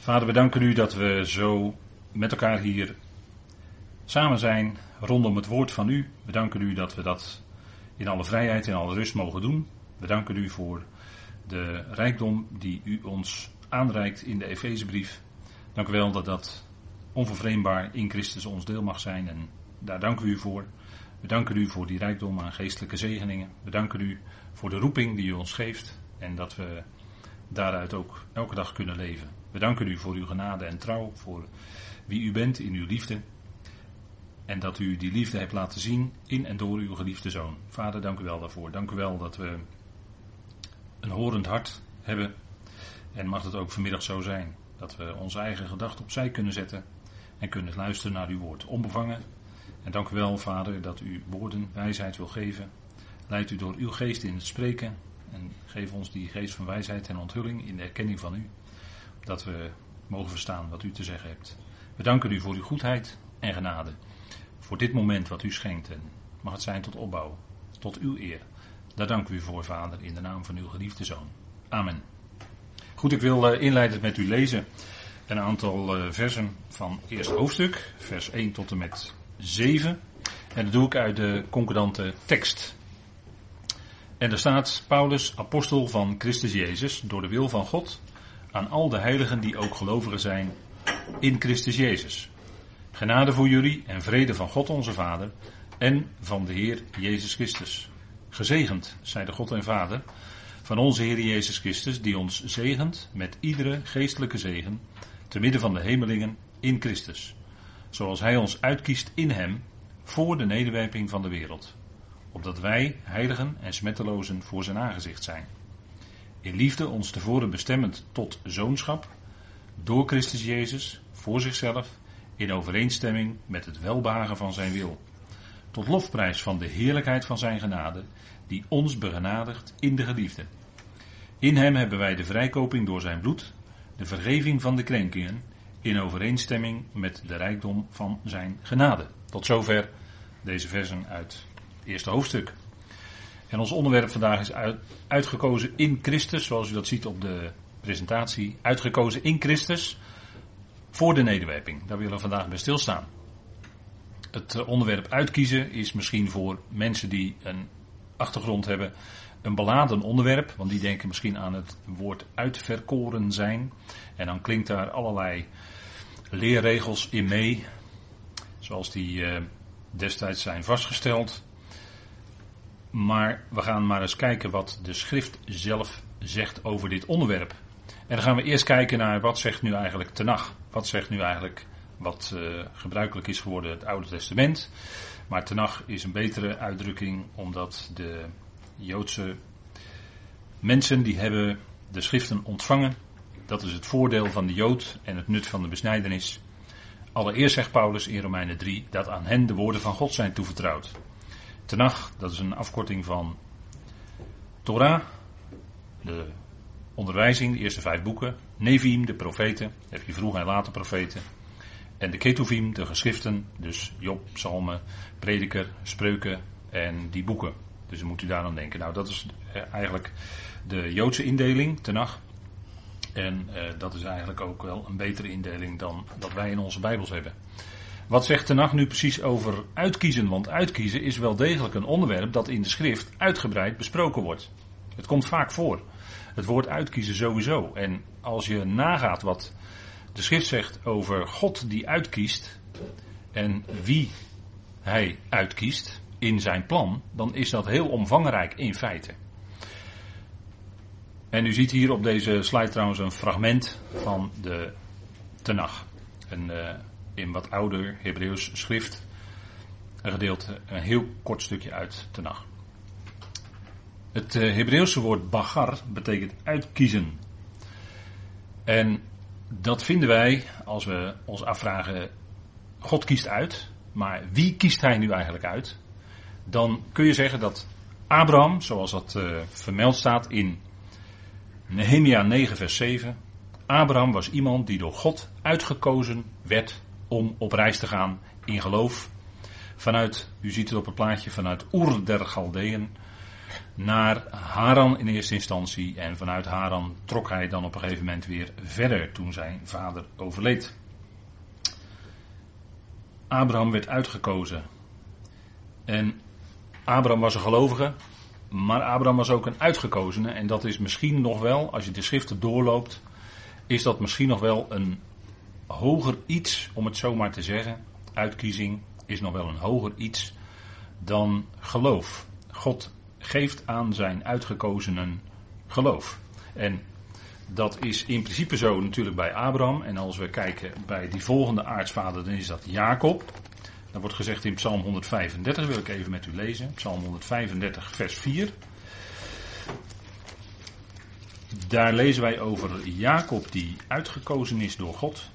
Vader, we danken u dat we zo met elkaar hier samen zijn rondom het woord van u. We danken u dat we dat in alle vrijheid en alle rust mogen doen. We danken u voor de rijkdom die u ons aanreikt in de Efezebrief. Dank u wel dat dat onvervreemdbaar in Christus ons deel mag zijn en daar danken we u voor. We danken u voor die rijkdom aan geestelijke zegeningen. We danken u voor de roeping die u ons geeft en dat we daaruit ook elke dag kunnen leven. We danken u voor uw genade en trouw, voor wie u bent in uw liefde. En dat u die liefde hebt laten zien in en door uw geliefde zoon. Vader, dank u wel daarvoor. Dank u wel dat we een horend hart hebben. En mag het ook vanmiddag zo zijn. Dat we onze eigen gedachten opzij kunnen zetten. En kunnen luisteren naar uw woord. Onbevangen. En dank u wel, Vader, dat u woorden wijsheid wil geven. Leid u door uw geest in het spreken. En geef ons die geest van wijsheid en onthulling in de erkenning van u. Dat we mogen verstaan wat u te zeggen hebt. We danken u voor uw goedheid en genade. Voor dit moment wat u schenkt. En mag het zijn tot opbouw. Tot uw eer. Daar dank u voor, Vader, in de naam van uw geliefde Zoon. Amen. Goed, ik wil uh, inleidend met u lezen een aantal uh, versen van het eerste hoofdstuk, vers 1 tot en met 7. En dat doe ik uit de concordante tekst. En er staat Paulus, apostel van Christus Jezus, door de wil van God, aan al de heiligen die ook gelovigen zijn in Christus Jezus. Genade voor jullie en vrede van God onze Vader en van de Heer Jezus Christus. Gezegend, zij de God en Vader, van onze Heer Jezus Christus, die ons zegent met iedere geestelijke zegen, te midden van de hemelingen in Christus. Zoals Hij ons uitkiest in Hem, voor de nederwerping van de wereld. Opdat wij, heiligen en smettelozen, voor zijn aangezicht zijn. In liefde ons tevoren bestemmend tot zoonschap, door Christus Jezus, voor zichzelf, in overeenstemming met het welbehagen van zijn wil. Tot lofprijs van de heerlijkheid van zijn genade, die ons begenadigt in de geliefde. In hem hebben wij de vrijkoping door zijn bloed, de vergeving van de krenkingen, in overeenstemming met de rijkdom van zijn genade. Tot zover deze versen uit eerste hoofdstuk. En ons onderwerp vandaag is uit, uitgekozen in Christus, zoals u dat ziet op de presentatie. Uitgekozen in Christus voor de nederwerping. Daar willen we vandaag bij stilstaan. Het eh, onderwerp uitkiezen is misschien voor mensen die een achtergrond hebben een beladen onderwerp, want die denken misschien aan het woord uitverkoren zijn. En dan klinkt daar allerlei leerregels in mee, zoals die uh, destijds zijn vastgesteld. Maar we gaan maar eens kijken wat de schrift zelf zegt over dit onderwerp. En dan gaan we eerst kijken naar wat zegt nu eigenlijk Tenach. Wat zegt nu eigenlijk wat uh, gebruikelijk is geworden het Oude Testament. Maar Tenach is een betere uitdrukking omdat de Joodse mensen die hebben de schriften ontvangen. Dat is het voordeel van de Jood en het nut van de besnijdenis. Allereerst zegt Paulus in Romeinen 3 dat aan hen de woorden van God zijn toevertrouwd. Tenach, dat is een afkorting van Torah, de onderwijzing, de eerste vijf boeken. Nevim, de profeten, heb je vroeg en later profeten. En de Ketuvim, de geschriften, dus Job, Psalmen, Prediker, Spreuken en die boeken. Dus dan moet u daar aan denken. Nou, dat is eh, eigenlijk de Joodse indeling, Tenach. En eh, dat is eigenlijk ook wel een betere indeling dan dat wij in onze Bijbels hebben. Wat zegt Tenach nu precies over uitkiezen? Want uitkiezen is wel degelijk een onderwerp dat in de schrift uitgebreid besproken wordt. Het komt vaak voor. Het woord uitkiezen sowieso. En als je nagaat wat de schrift zegt over God die uitkiest en wie hij uitkiest in zijn plan, dan is dat heel omvangrijk in feite. En u ziet hier op deze slide trouwens een fragment van de Tenach. Een uh, in wat ouder Hebreeuws schrift. Een gedeelte, een heel kort stukje uit Tenach. Het uh, Hebreeuwse woord bagar betekent uitkiezen. En dat vinden wij als we ons afvragen, God kiest uit, maar wie kiest hij nu eigenlijk uit? Dan kun je zeggen dat Abraham, zoals dat uh, vermeld staat in Nehemia 9 vers 7, Abraham was iemand die door God uitgekozen werd om op reis te gaan in geloof. Vanuit, u ziet het op het plaatje, vanuit Oer der Galdeën naar Haran in eerste instantie. En vanuit Haran trok hij dan op een gegeven moment weer verder toen zijn vader overleed. Abraham werd uitgekozen. En Abraham was een gelovige, maar Abraham was ook een uitgekozene. En dat is misschien nog wel, als je de schriften doorloopt, is dat misschien nog wel een hoger iets, om het zo maar te zeggen. Uitkiezing is nog wel een hoger iets dan geloof. God geeft aan zijn uitgekozenen geloof. En dat is in principe zo natuurlijk bij Abraham. En als we kijken bij die volgende aartsvader, dan is dat Jacob. Dat wordt gezegd in Psalm 135, wil ik even met u lezen. Psalm 135, vers 4. Daar lezen wij over Jacob die uitgekozen is door God.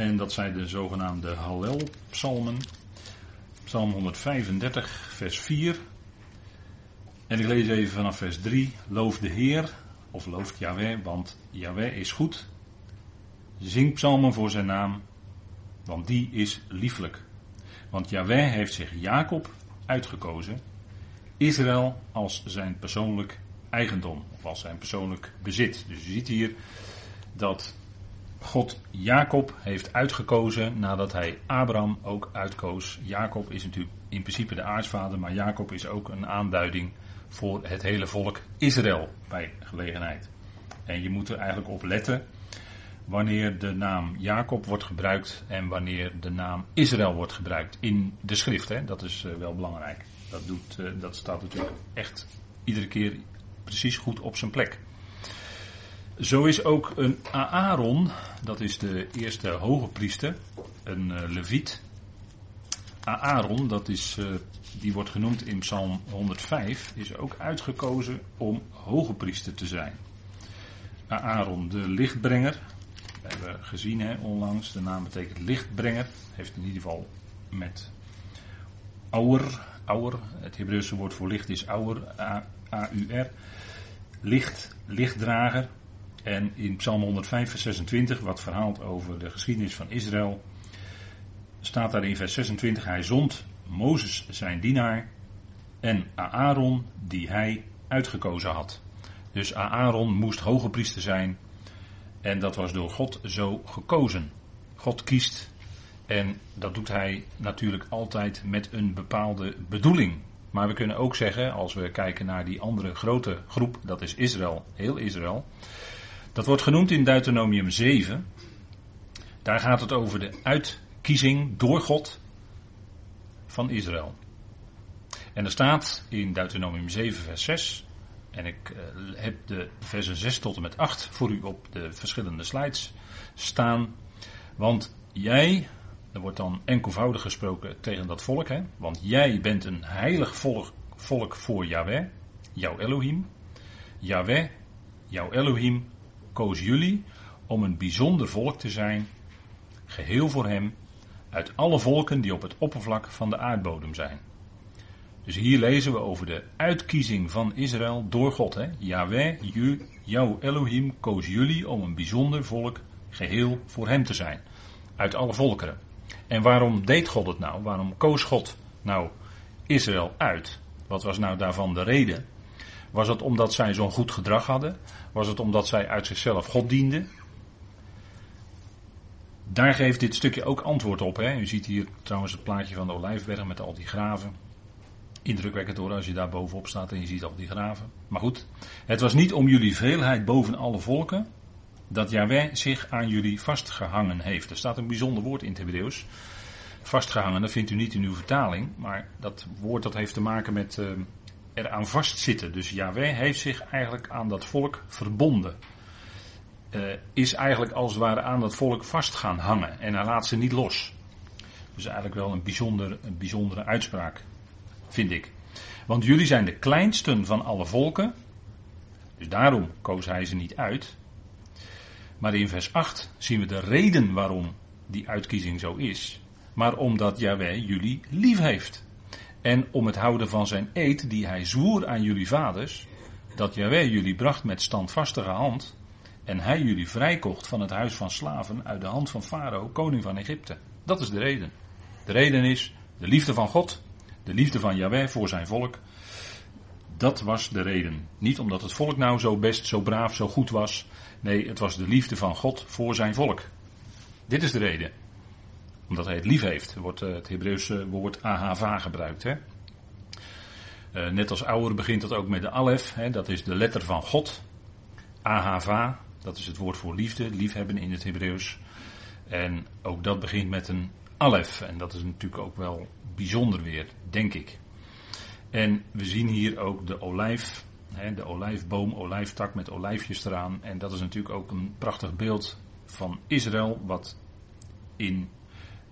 En dat zijn de zogenaamde Hallel-psalmen. Psalm 135, vers 4. En ik lees even vanaf vers 3. Loof de Heer, of looft Yahweh, want Yahweh is goed. Zing psalmen voor zijn naam, want die is lieflijk. Want Yahweh heeft zich Jacob uitgekozen, Israël als zijn persoonlijk eigendom, of als zijn persoonlijk bezit. Dus je ziet hier dat God Jacob heeft uitgekozen nadat hij Abraham ook uitkoos. Jacob is natuurlijk in principe de aartsvader, maar Jacob is ook een aanduiding voor het hele volk Israël bij gelegenheid. En je moet er eigenlijk op letten wanneer de naam Jacob wordt gebruikt en wanneer de naam Israël wordt gebruikt in de schrift. Dat is eh, wel belangrijk. Dat, doet, eh, dat staat natuurlijk echt iedere keer precies goed op zijn plek. Zo is ook een Aaron, dat is de eerste hoge priester, een uh, leviet. Aaron, dat is, uh, die wordt genoemd in Psalm 105, is ook uitgekozen om hoge priester te zijn. Aaron, de lichtbrenger. We hebben gezien hè, onlangs, de naam betekent lichtbrenger. Heeft in ieder geval met auer, auer het Hebreeuwse woord voor licht is auer, A-U-R. Licht, lichtdrager, en in Psalm 105, vers 26, wat verhaalt over de geschiedenis van Israël, staat daar in vers 26: Hij zond Mozes zijn dienaar en Aaron die hij uitgekozen had. Dus Aaron moest hoge priester zijn en dat was door God zo gekozen. God kiest en dat doet hij natuurlijk altijd met een bepaalde bedoeling. Maar we kunnen ook zeggen, als we kijken naar die andere grote groep, dat is Israël, heel Israël. Dat wordt genoemd in Deuteronomium 7. Daar gaat het over de uitkiezing door God van Israël. En er staat in Deuteronomium 7, vers 6. En ik uh, heb de versen 6 tot en met 8 voor u op de verschillende slides staan. Want jij, er wordt dan enkelvoudig gesproken tegen dat volk, hè? want jij bent een heilig volk, volk voor Yahweh, jouw Elohim. Yahweh, jouw Elohim, koos jullie om een bijzonder volk te zijn, geheel voor hem, uit alle volken die op het oppervlak van de aardbodem zijn. Dus hier lezen we over de uitkiezing van Israël door God. Hè? Yahweh, jouw Elohim, koos jullie om een bijzonder volk geheel voor hem te zijn. Uit alle volkeren. En waarom deed God het nou? Waarom koos God nou Israël uit? Wat was nou daarvan de reden? Was het omdat zij zo'n goed gedrag hadden? Was het omdat zij uit zichzelf God dienden? Daar geeft dit stukje ook antwoord op. Hè? U ziet hier trouwens het plaatje van de Olijfberg met al die graven. Indrukwekkend hoor als je daar bovenop staat en je ziet al die graven. Maar goed, het was niet om jullie veelheid boven alle volken dat Yahweh zich aan jullie vastgehangen heeft. Er staat een bijzonder woord in het Hebreeuws. Vastgehangen, dat vindt u niet in uw vertaling. Maar dat woord dat heeft te maken met uh, eraan vastzitten. Dus Yahweh heeft zich eigenlijk aan dat volk verbonden. Uh, is eigenlijk als het ware aan dat volk vast gaan hangen. En hij laat ze niet los. Dus eigenlijk wel een, bijzonder, een bijzondere uitspraak, vind ik. Want jullie zijn de kleinsten van alle volken. Dus daarom koos hij ze niet uit. Maar in vers 8 zien we de reden waarom die uitkiezing zo is. Maar omdat Yahweh jullie lief heeft. En om het houden van zijn eed die hij zwoer aan jullie vaders, dat Jaweh jullie bracht met standvastige hand, en hij jullie vrijkocht van het huis van slaven uit de hand van Farao, koning van Egypte. Dat is de reden. De reden is de liefde van God, de liefde van Yahweh voor zijn volk. Dat was de reden. Niet omdat het volk nou zo best, zo braaf, zo goed was. Nee, het was de liefde van God voor zijn volk. Dit is de reden. Omdat hij het lief heeft. Er wordt eh, het Hebreeuwse woord ahava gebruikt. Hè? Uh, net als ouder begint dat ook met de alef. Hè? Dat is de letter van God. Ahava, dat is het woord voor liefde, liefhebben in het Hebreeuws. En ook dat begint met een alef. En dat is natuurlijk ook wel bijzonder weer, denk ik. En we zien hier ook de olijf, de olijfboom, olijftak met olijfjes eraan. En dat is natuurlijk ook een prachtig beeld van Israël, wat in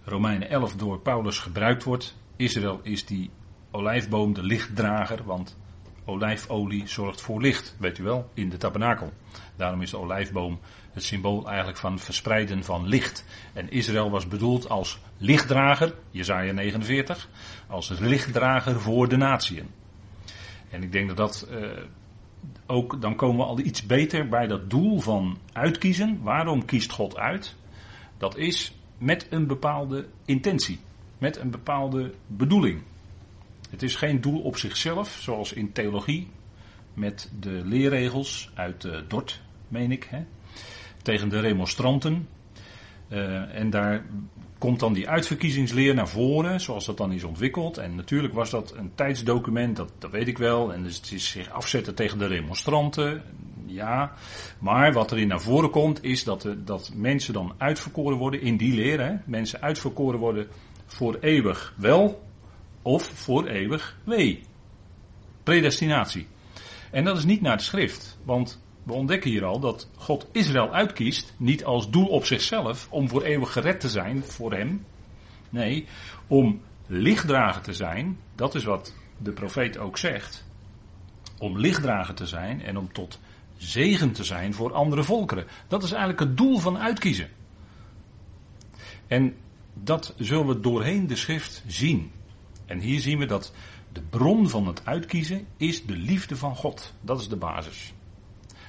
Romeinen 11 door Paulus gebruikt wordt. Israël is die olijfboom, de lichtdrager, want olijfolie zorgt voor licht, weet u wel, in de tabernakel. Daarom is de olijfboom het symbool eigenlijk van verspreiden van licht. En Israël was bedoeld als lichtdrager, Jezaja 49, als lichtdrager voor de natieën. En ik denk dat dat uh, ook, dan komen we al iets beter bij dat doel van uitkiezen. Waarom kiest God uit? Dat is met een bepaalde intentie, met een bepaalde bedoeling. Het is geen doel op zichzelf, zoals in theologie, met de leerregels uit uh, Dort, meen ik, hè, tegen de remonstranten. Uh, en daar komt dan die uitverkiezingsleer naar voren, zoals dat dan is ontwikkeld. En natuurlijk was dat een tijdsdocument, dat, dat weet ik wel. En dus het is zich afzetten tegen de remonstranten, ja. Maar wat erin naar voren komt, is dat, de, dat mensen dan uitverkoren worden in die leer. Hè? Mensen uitverkoren worden voor eeuwig wel, of voor eeuwig wee. Predestinatie. En dat is niet naar de schrift, want we ontdekken hier al dat God Israël uitkiest, niet als doel op zichzelf om voor eeuwig gered te zijn voor hem. Nee, om lichtdrager te zijn, dat is wat de profeet ook zegt. Om lichtdrager te zijn en om tot zegen te zijn voor andere volkeren. Dat is eigenlijk het doel van uitkiezen. En dat zullen we doorheen de schrift zien. En hier zien we dat de bron van het uitkiezen is de liefde van God. Dat is de basis.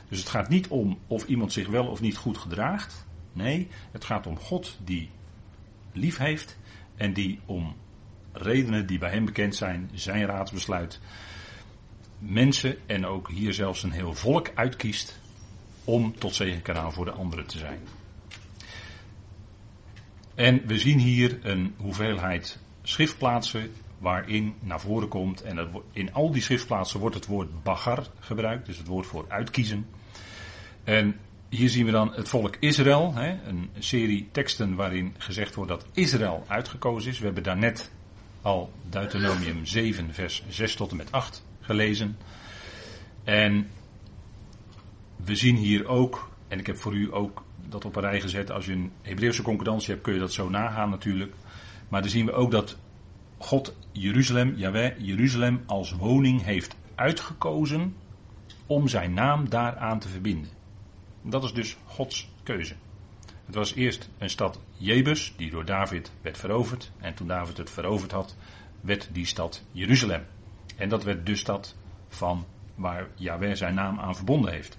Dus het gaat niet om of iemand zich wel of niet goed gedraagt. Nee, het gaat om God die lief heeft en die om redenen die bij hem bekend zijn, zijn raadsbesluit, mensen en ook hier zelfs een heel volk uitkiest om tot zegenkanaal voor de anderen te zijn. En we zien hier een hoeveelheid schriftplaatsen waarin naar voren komt. En in al die schriftplaatsen wordt het woord bagar gebruikt, dus het woord voor uitkiezen. En hier zien we dan het volk Israël, een serie teksten waarin gezegd wordt dat Israël uitgekozen is. We hebben daarnet al Deuteronomium 7, vers 6 tot en met 8 gelezen. En we zien hier ook, en ik heb voor u ook dat op een rij gezet, als je een Hebreeuwse concordantie hebt kun je dat zo nagaan natuurlijk. Maar dan zien we ook dat God Jeruzalem, Jaweh, Jeruzalem als woning heeft uitgekozen om zijn naam daaraan te verbinden. Dat is dus Gods keuze. Het was eerst een stad Jebus, die door David werd veroverd. En toen David het veroverd had, werd die stad Jeruzalem. En dat werd de stad van waar Yahweh zijn naam aan verbonden heeft.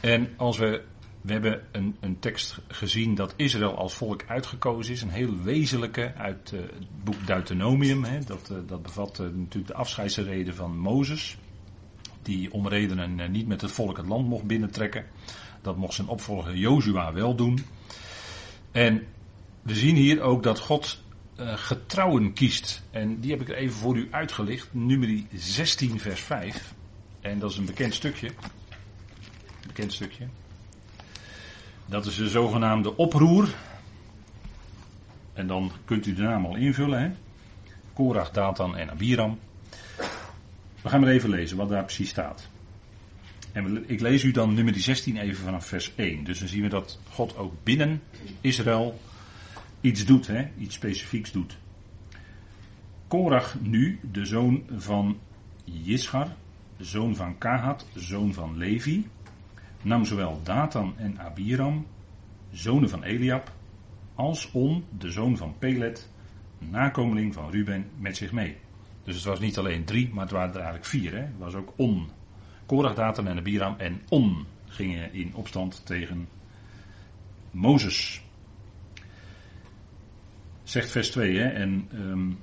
En als we, we hebben een, een tekst gezien dat Israël als volk uitgekozen is, een heel wezenlijke uit uh, het boek Deuteronomium. Hè, dat, uh, dat bevat uh, natuurlijk de afscheidsreden van Mozes die om redenen eh, niet met het volk het land mocht binnentrekken. Dat mocht zijn opvolger Jozua wel doen. En we zien hier ook dat God getrouwen kiest. En die heb ik er even voor u uitgelicht. Nummer 16 vers 5. En dat is een bekend stukje. Bekend stukje. Dat is de zogenaamde oproer. En dan kunt u de naam al invullen. Hè? Korach, Datan en Abiram. We gaan maar even lezen wat daar precies staat. En ik lees u dan nummer 16 even vanaf vers 1. Dus dan zien we dat God ook binnen Israël iets doet, hè? iets specifieks doet. Korach nu, de zoon van Jischar, zoon van Kahat, zoon van Levi, nam zowel Datan en Abiram, zonen van Eliab, als On, de zoon van Pelet, nakomeling van Ruben, met zich mee. Dus het was niet alleen drie, maar het waren er eigenlijk vier. Hè? Het was ook On. Korach, Datan en Abiram en On gingen in opstand tegen Mozes. Zegt vers 2, hè, en um,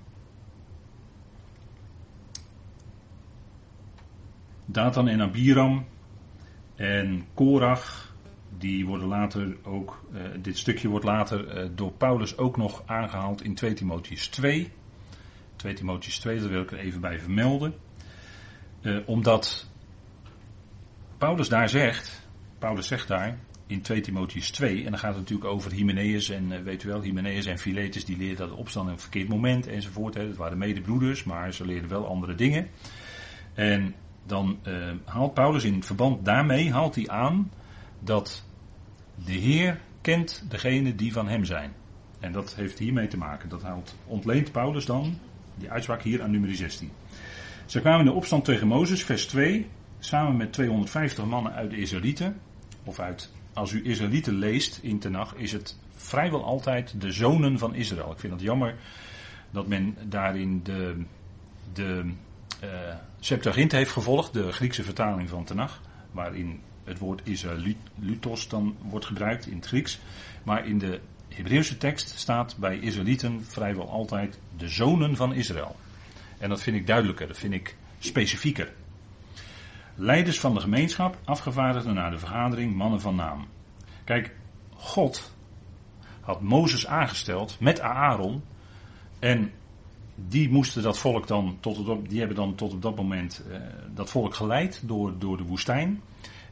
Datan en Abiram en Korach, die worden later ook, uh, dit stukje wordt later uh, door Paulus ook nog aangehaald in 2 Timotheus 2. 2 Timotheus 2, daar wil ik er even bij vermelden. Uh, omdat Paulus daar zegt, Paulus zegt daar in 2 Timotheus 2, en dan gaat het natuurlijk over Hymenaeus en uh, weet u wel, Hymenaeus en Philetus, die leerden dat opstaan in een verkeerd moment enzovoort. Dat waren medebroeders, maar ze leerden wel andere dingen. En dan uh, haalt Paulus in verband daarmee haalt hij aan dat de Heer kent degene die van hem zijn. En dat heeft hiermee te maken. Dat haalt, ontleent Paulus dan, die uitspraak hier aan nummer 16. Ze kwamen in de opstand tegen Mozes, vers 2, samen met 250 mannen uit de Israëlieten. Of uit, als u Israëlieten leest in Tenach, is het vrijwel altijd de zonen van Israël. Ik vind het jammer dat men daarin de, de uh, Septuagint heeft gevolgd, de Griekse vertaling van Tenach, waarin het woord Israëlitos dan wordt gebruikt in het Grieks. Maar in de Hebreeuwse tekst staat bij Israëlieten vrijwel altijd de zonen van Israël. En dat vind ik duidelijker, dat vind ik specifieker. Leiders van de gemeenschap, afgevaardigden naar de vergadering, mannen van naam. Kijk, God had Mozes aangesteld met Aaron. En die moesten dat volk dan tot die hebben dan tot op dat moment eh, dat volk geleid door, door de woestijn.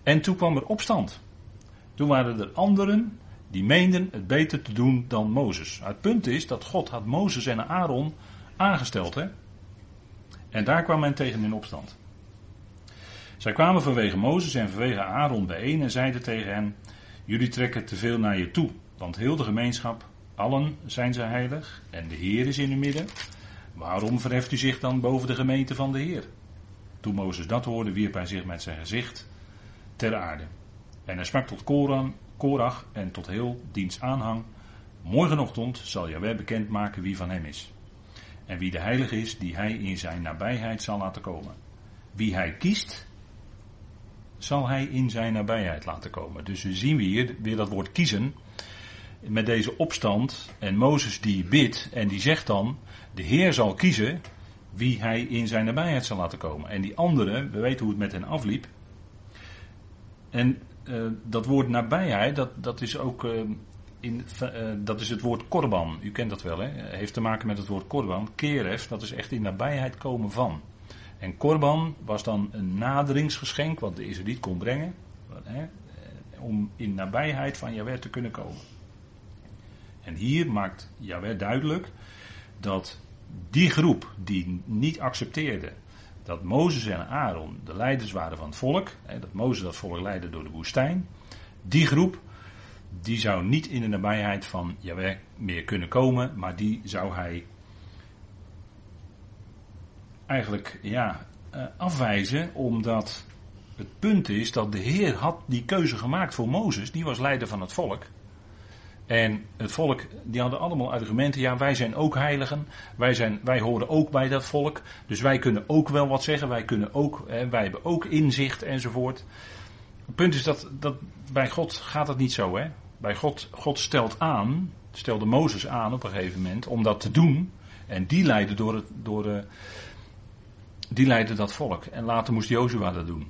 En toen kwam er opstand. Toen waren er anderen die meenden het beter te doen dan Mozes. Het punt is dat God had Mozes en Aaron aangesteld. Hè? En daar kwam men tegen in opstand. Zij kwamen vanwege Mozes en vanwege Aaron bijeen en zeiden tegen hen: Jullie trekken te veel naar je toe, want heel de gemeenschap, allen zijn ze heilig en de Heer is in uw midden. Waarom verheft u zich dan boven de gemeente van de Heer? Toen Mozes dat hoorde, wierp hij zich met zijn gezicht ter aarde. En hij sprak tot Koran, Korach en tot heel diens aanhang. Morgenochtend zal Jaweh bekendmaken wie van hem is. En wie de heilige is die hij in zijn nabijheid zal laten komen. Wie hij kiest, zal hij in zijn nabijheid laten komen. Dus we zien weer, weer dat woord kiezen. Met deze opstand. En Mozes die bidt en die zegt dan. De Heer zal kiezen wie hij in zijn nabijheid zal laten komen. En die anderen, we weten hoe het met hen afliep. En uh, dat woord nabijheid, dat, dat is ook. Uh, in, uh, dat is het woord korban. U kent dat wel, hè? Heeft te maken met het woord korban. Keref, dat is echt in nabijheid komen van. En korban was dan een naderingsgeschenk wat de Israëliet kon brengen. Hè, om in nabijheid van Jaweh te kunnen komen. En hier maakt Jaweh duidelijk dat die groep die niet accepteerde dat Mozes en Aaron de leiders waren van het volk, hè, dat Mozes dat volk leidde door de woestijn, die groep die zou niet in de nabijheid van Jaweh meer kunnen komen, maar die zou hij eigenlijk ja, uh, afwijzen, omdat het punt is dat de Heer had die keuze gemaakt voor Mozes, die was leider van het volk. En het volk, die hadden allemaal argumenten. Ja, wij zijn ook heiligen. Wij, zijn, wij horen ook bij dat volk. Dus wij kunnen ook wel wat zeggen. Wij, kunnen ook, hè, wij hebben ook inzicht enzovoort. Het punt is dat, dat bij God gaat dat niet zo. Hè? Bij God, God stelt aan, stelde Mozes aan op een gegeven moment om dat te doen. En die leidde, door het, door de, die leidde dat volk. En later moest Jozua dat doen.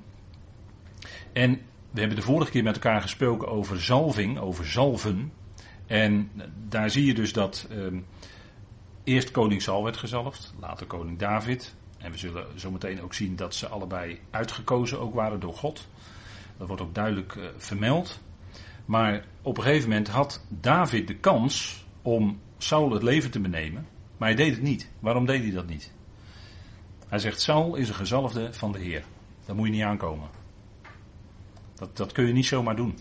En we hebben de vorige keer met elkaar gesproken over zalving, over zalven. En daar zie je dus dat uh, eerst koning Saul werd gezalfd, later koning David. En we zullen zometeen ook zien dat ze allebei uitgekozen ook waren door God. Dat wordt ook duidelijk uh, vermeld. Maar op een gegeven moment had David de kans om Saul het leven te benemen. Maar hij deed het niet. Waarom deed hij dat niet? Hij zegt: Saul is een gezalfde van de Heer. Daar moet je niet aankomen. Dat, dat kun je niet zomaar doen.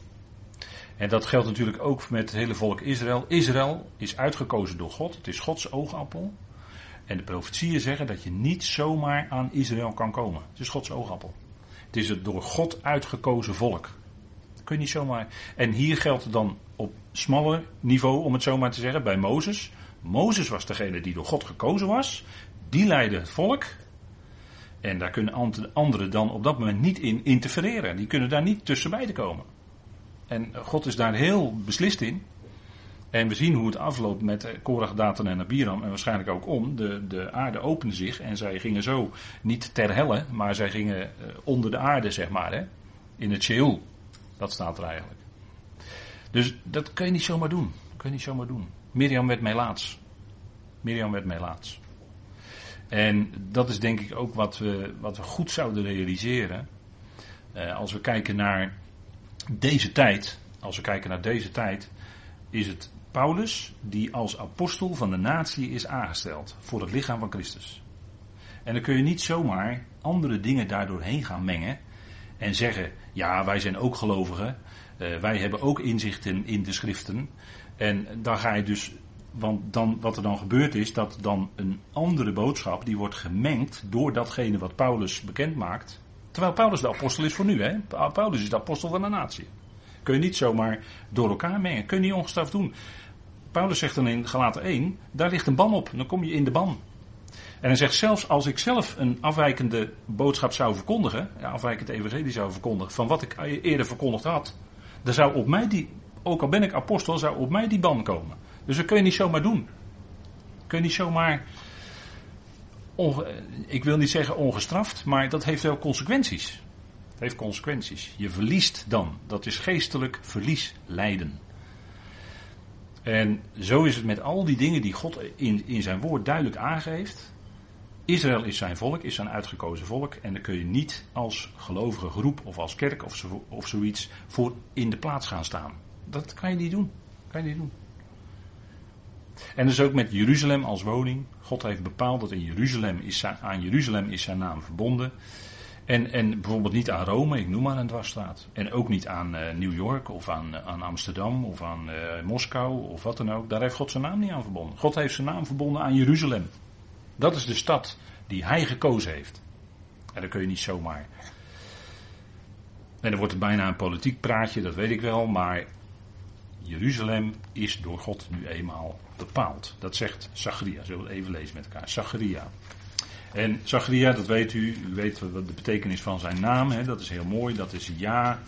En dat geldt natuurlijk ook met het hele volk Israël. Israël is uitgekozen door God. Het is Gods oogappel. En de profetieën zeggen dat je niet zomaar aan Israël kan komen. Het is Gods oogappel. Het is het door God uitgekozen volk. Dat kun je niet zomaar. En hier geldt het dan op smaller niveau, om het zo maar te zeggen, bij Mozes. Mozes was degene die door God gekozen was. Die leidde het volk. En daar kunnen anderen dan op dat moment niet in interfereren. Die kunnen daar niet tussenbij komen. En God is daar heel beslist in. En we zien hoe het afloopt met Korach, Datan en Abiram. En waarschijnlijk ook om. De, de aarde opende zich en zij gingen zo niet ter helle, maar zij gingen eh, onder de aarde, zeg maar. Hè? In het Sheol. Dat staat er eigenlijk. Dus dat kun je niet zomaar doen. Dat kun je niet zomaar doen. Mirjam werd Melaats. Mirjam werd Melaats. En dat is denk ik ook wat we, wat we goed zouden realiseren. Uh, als we kijken naar deze tijd. Als we kijken naar deze tijd. Is het Paulus die als apostel van de natie is aangesteld. Voor het lichaam van Christus. En dan kun je niet zomaar andere dingen daardoor heen gaan mengen. En zeggen, ja wij zijn ook gelovigen. Uh, wij hebben ook inzichten in de schriften. En dan ga je dus want dan, wat er dan gebeurt is dat dan een andere boodschap, die wordt gemengd door datgene wat Paulus bekend maakt. Terwijl Paulus de apostel is voor nu, hè? Paulus is de apostel van de natie. Kun je niet zomaar door elkaar mengen. Kun je niet ongestraft doen. Paulus zegt dan in Galaten 1, daar ligt een ban op. Dan kom je in de ban. En hij zegt zelfs als ik zelf een afwijkende boodschap zou verkondigen, ja, afwijkend evangelie zou verkondigen, van wat ik eerder verkondigd had, dan zou op mij die, ook al ben ik apostel, zou op mij die ban komen. Dus dat kun je niet zomaar doen. Kun je niet zomaar. ik wil niet zeggen ongestraft, maar dat heeft wel consequenties. Het heeft consequenties. Je verliest dan. Dat is geestelijk verlies lijden. En zo is het met al die dingen die God in, in zijn woord duidelijk aangeeft. Israël is zijn volk, is zijn uitgekozen volk. En daar kun je niet als gelovige groep of als kerk of, zo, of zoiets voor in de plaats gaan staan. Dat kan je niet doen. kan je niet doen. En dus ook met Jeruzalem als woning. God heeft bepaald dat in Jeruzalem is, aan Jeruzalem is zijn naam verbonden. En, en bijvoorbeeld niet aan Rome, ik noem maar een dwarsstraat. En ook niet aan uh, New York of aan, uh, aan Amsterdam of aan uh, Moskou of wat dan ook. Daar heeft God zijn naam niet aan verbonden. God heeft zijn naam verbonden aan Jeruzalem. Dat is de stad die hij gekozen heeft. En dat kun je niet zomaar. En dan wordt het bijna een politiek praatje, dat weet ik wel. Maar Jeruzalem is door God nu eenmaal bepaald. Dat zegt Zacharia. Zullen we even lezen met elkaar. Zacharia. En Zacharia, dat weet u, u weet wat de betekenis van zijn naam, hè, dat is heel mooi, dat is ja,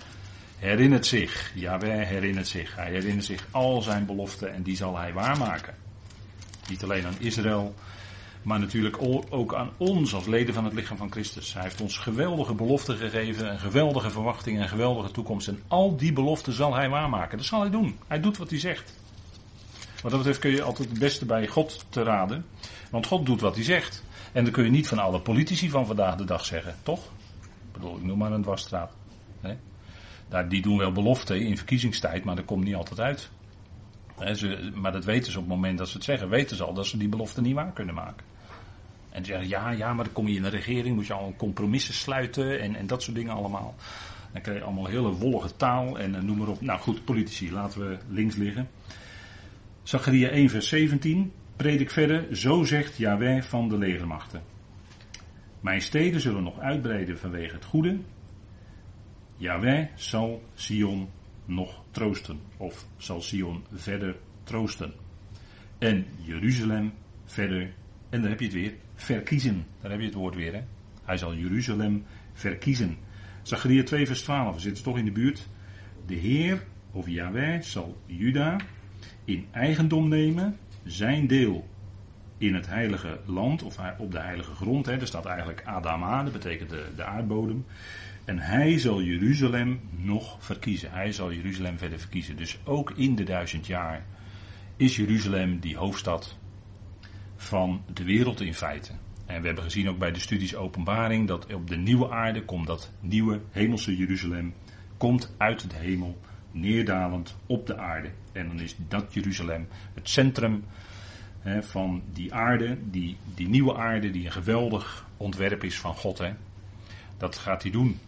herinnert zich. Yahweh herinnert zich. Hij herinnert zich al zijn beloften en die zal hij waarmaken. Niet alleen aan Israël, maar natuurlijk ook aan ons als leden van het lichaam van Christus. Hij heeft ons geweldige beloften gegeven, een geweldige verwachting, een geweldige toekomst. En al die beloften zal hij waarmaken. Dat zal hij doen. Hij doet wat hij zegt. Wat dat betreft kun je altijd het beste bij God te raden. Want God doet wat hij zegt. En dan kun je niet van alle politici van vandaag de dag zeggen, toch? Ik bedoel, ik noem maar een dwarsstraat. Daar, die doen wel beloften in verkiezingstijd, maar dat komt niet altijd uit. ze, maar dat weten ze op het moment dat ze het zeggen, weten ze al dat ze die belofte niet waar kunnen maken. En ze zeggen, ja, ja, maar dan kom je in de regering, moet je al compromissen sluiten en, en dat soort dingen allemaal. Dan krijg je allemaal hele wollige taal en uh, noem maar op. Nou goed, politici, laten we links liggen. Zacharia 1 vers 17, predik verder, zo zegt Yahweh van de legermachten. Mijn steden zullen nog uitbreiden vanwege het goede. Yahweh zal Sion nog troosten, of zal Sion verder troosten. En Jeruzalem verder, en dan heb je het weer, verkiezen. Daar heb je het woord weer, hè. Hij zal Jeruzalem verkiezen. Zacharia 2 vers 12, we zitten toch in de buurt. De Heer, of Yahweh, zal Juda in eigendom nemen, zijn deel in het heilige land, of op de heilige grond. Hè. Er staat eigenlijk Adama, dat betekent de, de aardbodem. En hij zal Jeruzalem nog verkiezen. Hij zal Jeruzalem verder verkiezen. Dus ook in de duizend jaar is Jeruzalem die hoofdstad van de wereld in feite. En we hebben gezien ook bij de studies openbaring dat op de nieuwe aarde komt dat nieuwe hemelse Jeruzalem komt uit de hemel neerdalend op de aarde. En dan is dat Jeruzalem het centrum hè, van die aarde, die, die nieuwe aarde, die een geweldig ontwerp is van God. Hè. Dat gaat hij doen.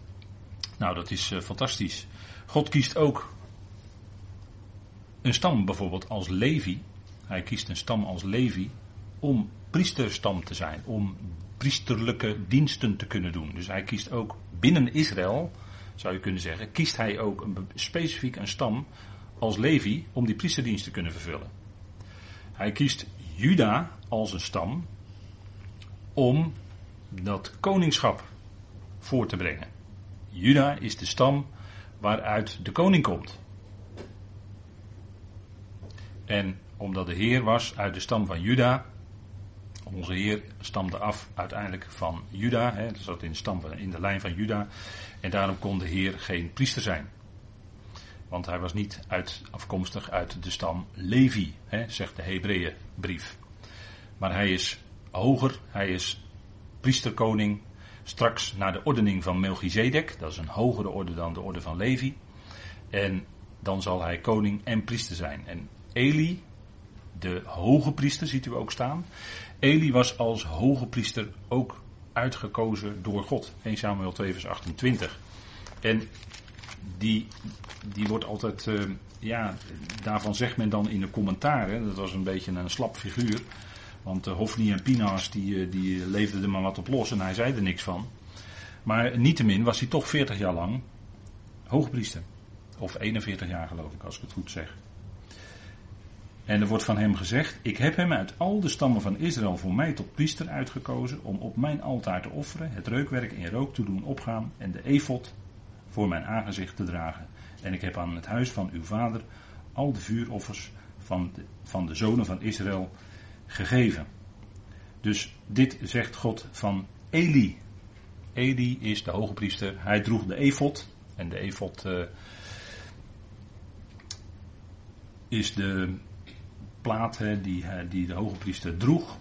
Nou, dat is uh, fantastisch. God kiest ook een stam bijvoorbeeld als Levi. Hij kiest een stam als Levi om priesterstam te zijn, om priesterlijke diensten te kunnen doen. Dus hij kiest ook binnen Israël zou je kunnen zeggen, kiest hij ook een, specifiek een stam als Levi om die priesterdienst te kunnen vervullen. Hij kiest Juda als een stam om dat koningschap voor te brengen. Juda is de stam waaruit de koning komt. En omdat de Heer was uit de stam van Juda. Onze Heer stamde af uiteindelijk van Juda. Hè, dat zat in de, stam in de lijn van Juda. En daarom kon de Heer geen priester zijn. Want hij was niet uit, afkomstig uit de stam Levi, hè, zegt de Hebreeënbrief. Maar hij is hoger, hij is priesterkoning. Straks naar de ordening van Melchizedek, dat is een hogere orde dan de orde van Levi. En dan zal hij koning en priester zijn. En Eli, de hoge priester, ziet u ook staan. Eli was als hoge priester ook uitgekozen door God. 1 Samuel 2 vers 28. En die, die wordt altijd, uh, ja, daarvan zegt men dan in de commentaren, dat was een beetje een slap figuur. Want uh, Hofni en Pinas die, uh, die leefden er maar wat op los en hij zei er niks van. Maar niettemin was hij toch 40 jaar lang hoogpriester. Of 41 jaar geloof ik, als ik het goed zeg. En er wordt van hem gezegd: Ik heb hem uit al de stammen van Israël voor mij tot priester uitgekozen. om op mijn altaar te offeren, het reukwerk in rook te doen opgaan. en de efot voor mijn aangezicht te dragen. En ik heb aan het huis van uw vader al de vuuroffers van de, van de zonen van Israël gegeven. Dus dit zegt God van Eli. Eli is de hoge priester. Hij droeg de efot. En de efot uh, is de plaat die, die de hoge priester droeg.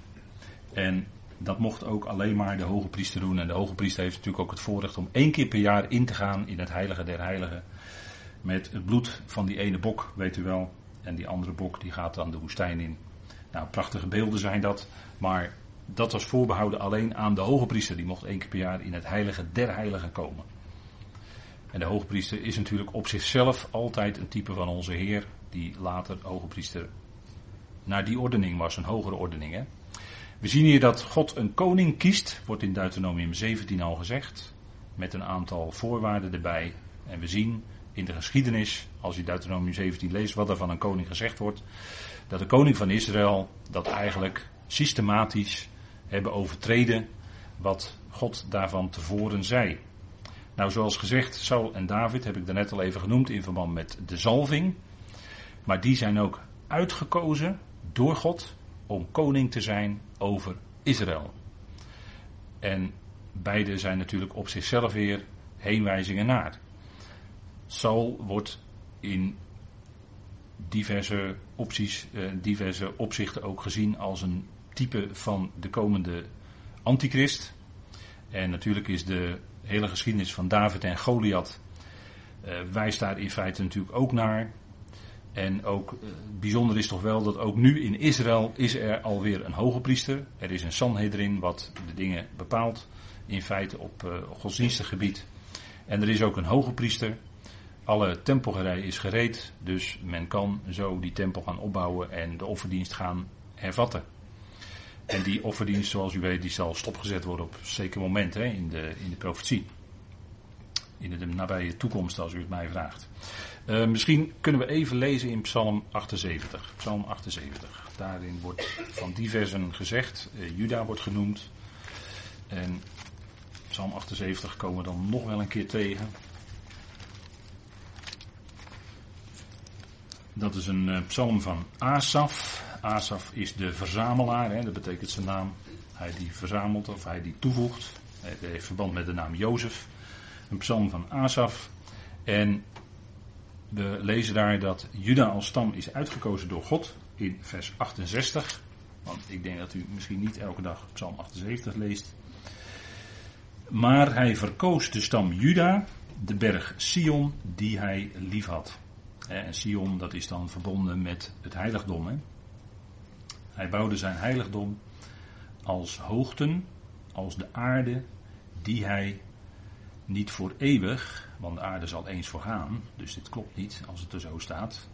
En dat mocht ook alleen maar de hoge priester doen. En de hoge priester heeft natuurlijk ook het voorrecht om één keer per jaar in te gaan in het heilige der heiligen. Met het bloed van die ene bok, weet u wel. En die andere bok die gaat dan de woestijn in. Nou, prachtige beelden zijn dat. Maar dat was voorbehouden alleen aan de hoge priester. Die mocht één keer per jaar in het heilige der heiligen komen. En de hoge priester is natuurlijk op zichzelf altijd een type van onze Heer. Die later hoge priester naar die ordening was, een hogere ordening. Hè? We zien hier dat God een koning kiest, wordt in Deuteronomium 17 al gezegd, met een aantal voorwaarden erbij. En we zien in de geschiedenis, als je Deuteronomium 17 leest, wat er van een koning gezegd wordt, dat de koning van Israël dat eigenlijk systematisch hebben overtreden wat God daarvan tevoren zei. Nou, zoals gezegd, Saul en David heb ik daarnet al even genoemd in verband met de zalving. Maar die zijn ook uitgekozen door God om koning te zijn over Israël. En beide zijn natuurlijk op zichzelf weer heenwijzingen naar. Saul wordt in diverse opties, eh, diverse opzichten ook gezien als een type van de komende antichrist. En natuurlijk is de hele geschiedenis van David en Goliath uh, wijst daar in feite natuurlijk ook naar. En ook uh, bijzonder is toch wel dat ook nu in Israël is er alweer een hoge priester. Er is een Sanhedrin wat de dingen bepaalt. In feite op uh, godsdienstig gebied. En er is ook een hoge priester. Alle tempelgerij is gereed. Dus men kan zo die tempel gaan opbouwen en de offerdienst gaan hervatten. En die offerdienst, zoals u weet, die zal stopgezet worden op een zeker moment hè, in, de, in de profetie. In de nabije toekomst, als u het mij vraagt. Uh, misschien kunnen we even lezen in Psalm 78. Psalm 78. Daarin wordt van diversen gezegd. Uh, Juda wordt genoemd. En Psalm 78 komen we dan nog wel een keer tegen. Dat is een uh, psalm van Asaf. Asaf is de verzamelaar, hè, dat betekent zijn naam. Hij die verzamelt of hij die toevoegt. Hij heeft verband met de naam Jozef. Een psalm van Asaf. En we lezen daar dat Juda als stam is uitgekozen door God in vers 68. Want ik denk dat u misschien niet elke dag Psalm 78 leest. Maar hij verkoos de stam Juda, de berg Sion, die hij lief had. En Sion, dat is dan verbonden met het heiligdom. Hè? Hij bouwde zijn heiligdom als hoogten, als de aarde die hij niet voor eeuwig, want de aarde zal eens vergaan, dus dit klopt niet als het er zo staat,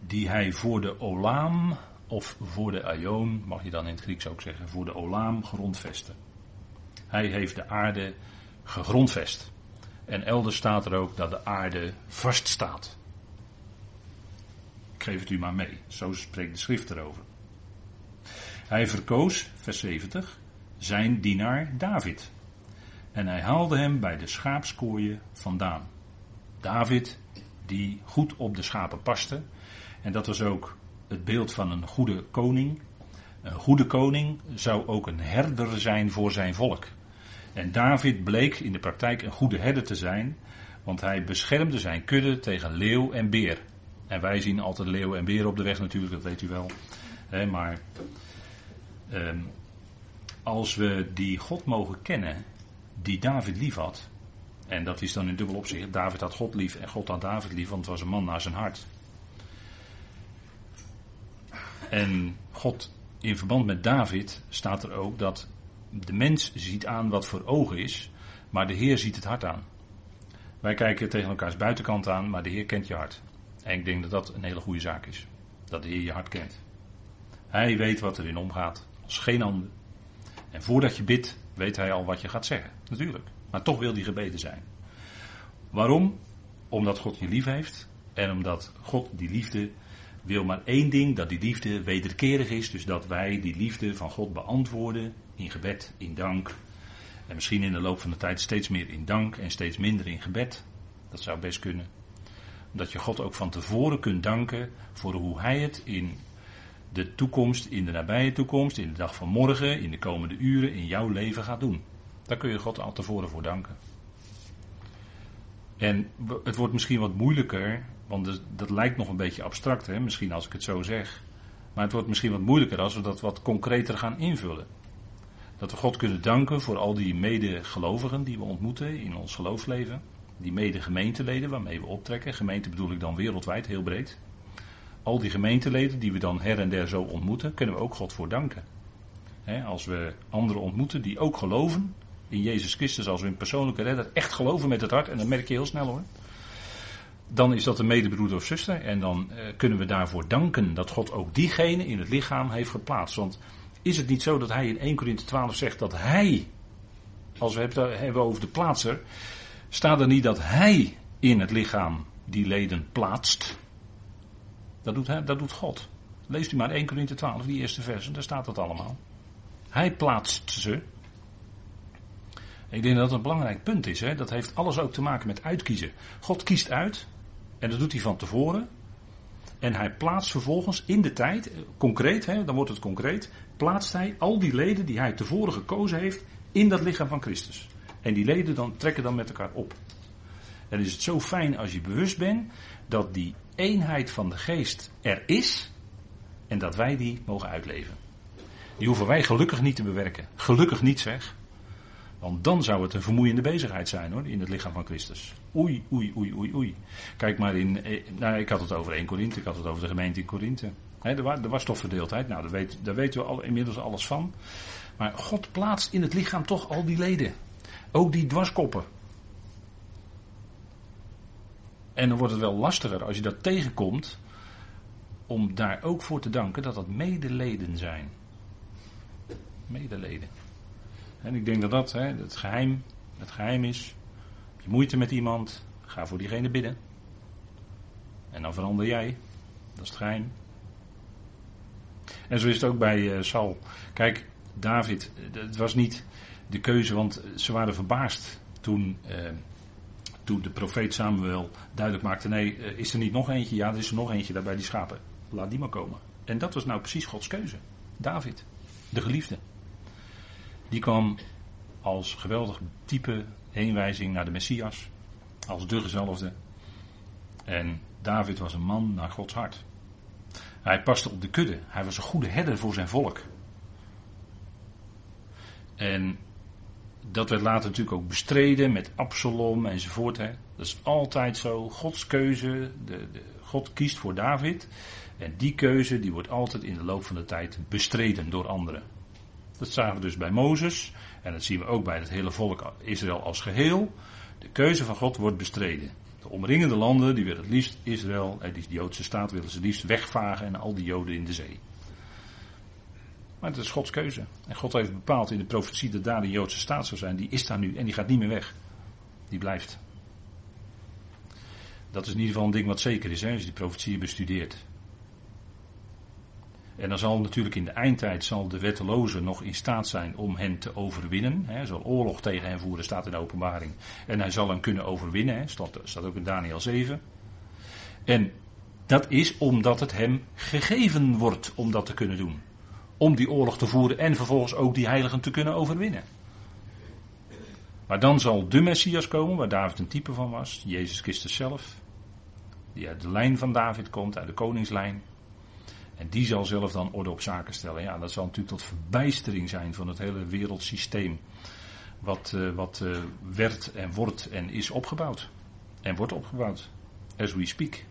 die hij voor de Olaam of voor de Aion, mag je dan in het Grieks ook zeggen, voor de Olaam grondvesten. Hij heeft de aarde gegrondvest. En elders staat er ook dat de aarde vast staat. Ik geef het u maar mee, zo spreekt de schrift erover. Hij verkoos, vers 70, zijn dienaar David. En hij haalde hem bij de schaapskooien vandaan. David, die goed op de schapen paste. En dat was ook het beeld van een goede koning. Een goede koning zou ook een herder zijn voor zijn volk. En David bleek in de praktijk een goede herder te zijn, want hij beschermde zijn kudde tegen leeuw en beer. En wij zien altijd leeuw en beer op de weg natuurlijk, dat weet u wel. maar ehm, als we die God mogen kennen, die David lief had, en dat is dan in dubbel opzicht, David had God lief en God had David lief, want het was een man naar zijn hart. En God, in verband met David, staat er ook dat de mens ziet aan wat voor ogen is, maar de Heer ziet het hart aan. Wij kijken tegen elkaars buitenkant aan, maar de Heer kent je hart. En ik denk dat dat een hele goede zaak is. Dat de Heer je hart kent. Hij weet wat erin omgaat, als geen ander. En voordat je bidt, weet hij al wat je gaat zeggen. Natuurlijk. Maar toch wil die gebeden zijn. Waarom? Omdat God je lief heeft. En omdat God die liefde wil maar één ding, dat die liefde wederkerig is. Dus dat wij die liefde van God beantwoorden in gebed, in dank. En misschien in de loop van de tijd steeds meer in dank en steeds minder in gebed. Dat zou best kunnen. Dat je God ook van tevoren kunt danken voor hoe Hij het in de toekomst, in de nabije toekomst, in de dag van morgen, in de komende uren, in jouw leven gaat doen. Daar kun je God al tevoren voor danken. En het wordt misschien wat moeilijker, want dat lijkt nog een beetje abstract, hè? misschien als ik het zo zeg. Maar het wordt misschien wat moeilijker als we dat wat concreter gaan invullen. Dat we God kunnen danken voor al die medegelovigen die we ontmoeten in ons geloofsleven. Die mede-gemeenteleden waarmee we optrekken. Gemeente bedoel ik dan wereldwijd, heel breed. Al die gemeenteleden die we dan her en der zo ontmoeten, kunnen we ook God voor danken. als we anderen ontmoeten die ook geloven in Jezus Christus als hun persoonlijke redder, echt geloven met het hart, en dat merk je heel snel hoor. Dan is dat een medebroeder of zuster en dan eh, kunnen we daarvoor danken dat God ook diegene in het lichaam heeft geplaatst. Want is het niet zo dat hij in 1 Corinthië 12 zegt dat hij, als we het hebben over de plaatser, staat er niet dat hij in het lichaam die leden plaatst. Dat doet, dat doet God. Leest u maar 1 Corinthië 12, die eerste versen, daar staat dat allemaal. Hij plaatst ze. Ik denk dat dat een belangrijk punt is. Hè? Dat heeft alles ook te maken met uitkiezen. God kiest uit, en dat doet hij van tevoren. En hij plaatst vervolgens in de tijd, concreet, hè, dan wordt het concreet, plaatst hij al die leden die hij tevoren gekozen heeft in dat lichaam van Christus. En die leden dan trekken dan met elkaar op. En is het zo fijn als je bewust bent dat die eenheid van de geest er is en dat wij die mogen uitleven. Die hoeven wij gelukkig niet te bewerken. Gelukkig niet zeg. Want dan zou het een vermoeiende bezigheid zijn hoor, in het lichaam van Christus. Oei, oei, oei, oei, oei. Kijk maar in, eh, nou ik had het over 1 Korinthe, ik had het over de gemeente in Korinthe. er, was, was toch verdeeldheid, nou daar, weet, daar weten we inmiddels alles van. Maar God plaatst in het lichaam toch al die leden. Ook die dwarskoppen. En dan wordt het wel lastiger als je dat tegenkomt, om daar ook voor te danken dat dat medeleden zijn. Medeleden. En ik denk dat dat hè, het, geheim, het geheim is. Heb je moeite met iemand, ga voor diegene bidden. En dan verander jij. Dat is het geheim. En zo is het ook bij uh, Saul. Kijk, David, het was niet de keuze, want ze waren verbaasd toen, uh, de profeet Samuel duidelijk maakte: nee, uh, is er niet nog eentje? Ja, er is er nog eentje daar bij die schapen. Laat die maar komen. En dat was nou precies Gods keuze. David, de geliefde. Die kwam als geweldig type heenwijzing naar de Messias. Als de gezalfde. En David was een man naar Gods hart. Hij paste op de kudde. Hij was een goede herder voor zijn volk. En dat werd later natuurlijk ook bestreden met Absalom enzovoort. Hè. Dat is altijd zo. Gods keuze. De, de, God kiest voor David. En die keuze die wordt altijd in de loop van de tijd bestreden door anderen. Dat zagen we dus bij Mozes. En dat zien we ook bij het hele volk Israël als geheel. De keuze van God wordt bestreden. De omringende landen, die willen het liefst Israël, die Joodse staat, willen ze liefst wegvagen en al die Joden in de zee. Maar het is Gods keuze. En God heeft bepaald in de profetie dat daar de Joodse staat zou zijn. Die is daar nu en die gaat niet meer weg. Die blijft. Dat is in ieder geval een ding wat zeker is, hè, als je die profetie bestudeert. En dan zal natuurlijk in de eindtijd zal de wetteloze nog in staat zijn om hen te overwinnen. Hij zal oorlog tegen hen voeren, staat in de openbaring. En hij zal hen kunnen overwinnen, hè, staat, staat ook in Daniel 7. En Dat is omdat het hem gegeven wordt om dat te kunnen doen. Om die oorlog te voeren en vervolgens ook die heiligen te kunnen overwinnen. Maar dan zal de Messias komen, waar David een type van was, Jezus Christus zelf. Die uit de lijn van David komt, uit de koningslijn. En die zal zelf dan orde op zaken stellen. Ja, dat zal natuurlijk tot verbijstering zijn van het hele wereldsysteem. Wat, uh, wat uh, werd en wordt en is opgebouwd. En wordt opgebouwd. As we speak.